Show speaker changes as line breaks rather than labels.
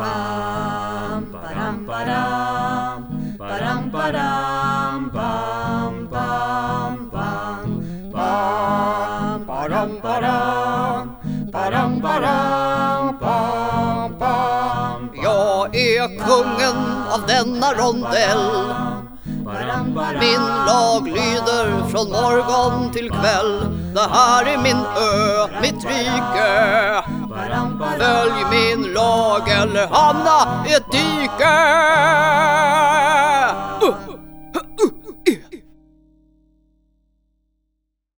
Bam, badam, badam, badam, badam, bam, bam, bam, bam, badam, badam, badam, badam, bam, bam.
Jag är kungen av denna rondell. Min lag lyder från morgon till kväll. Det här är min ö, mitt rike. Följ min lag eller hamna i ett dike.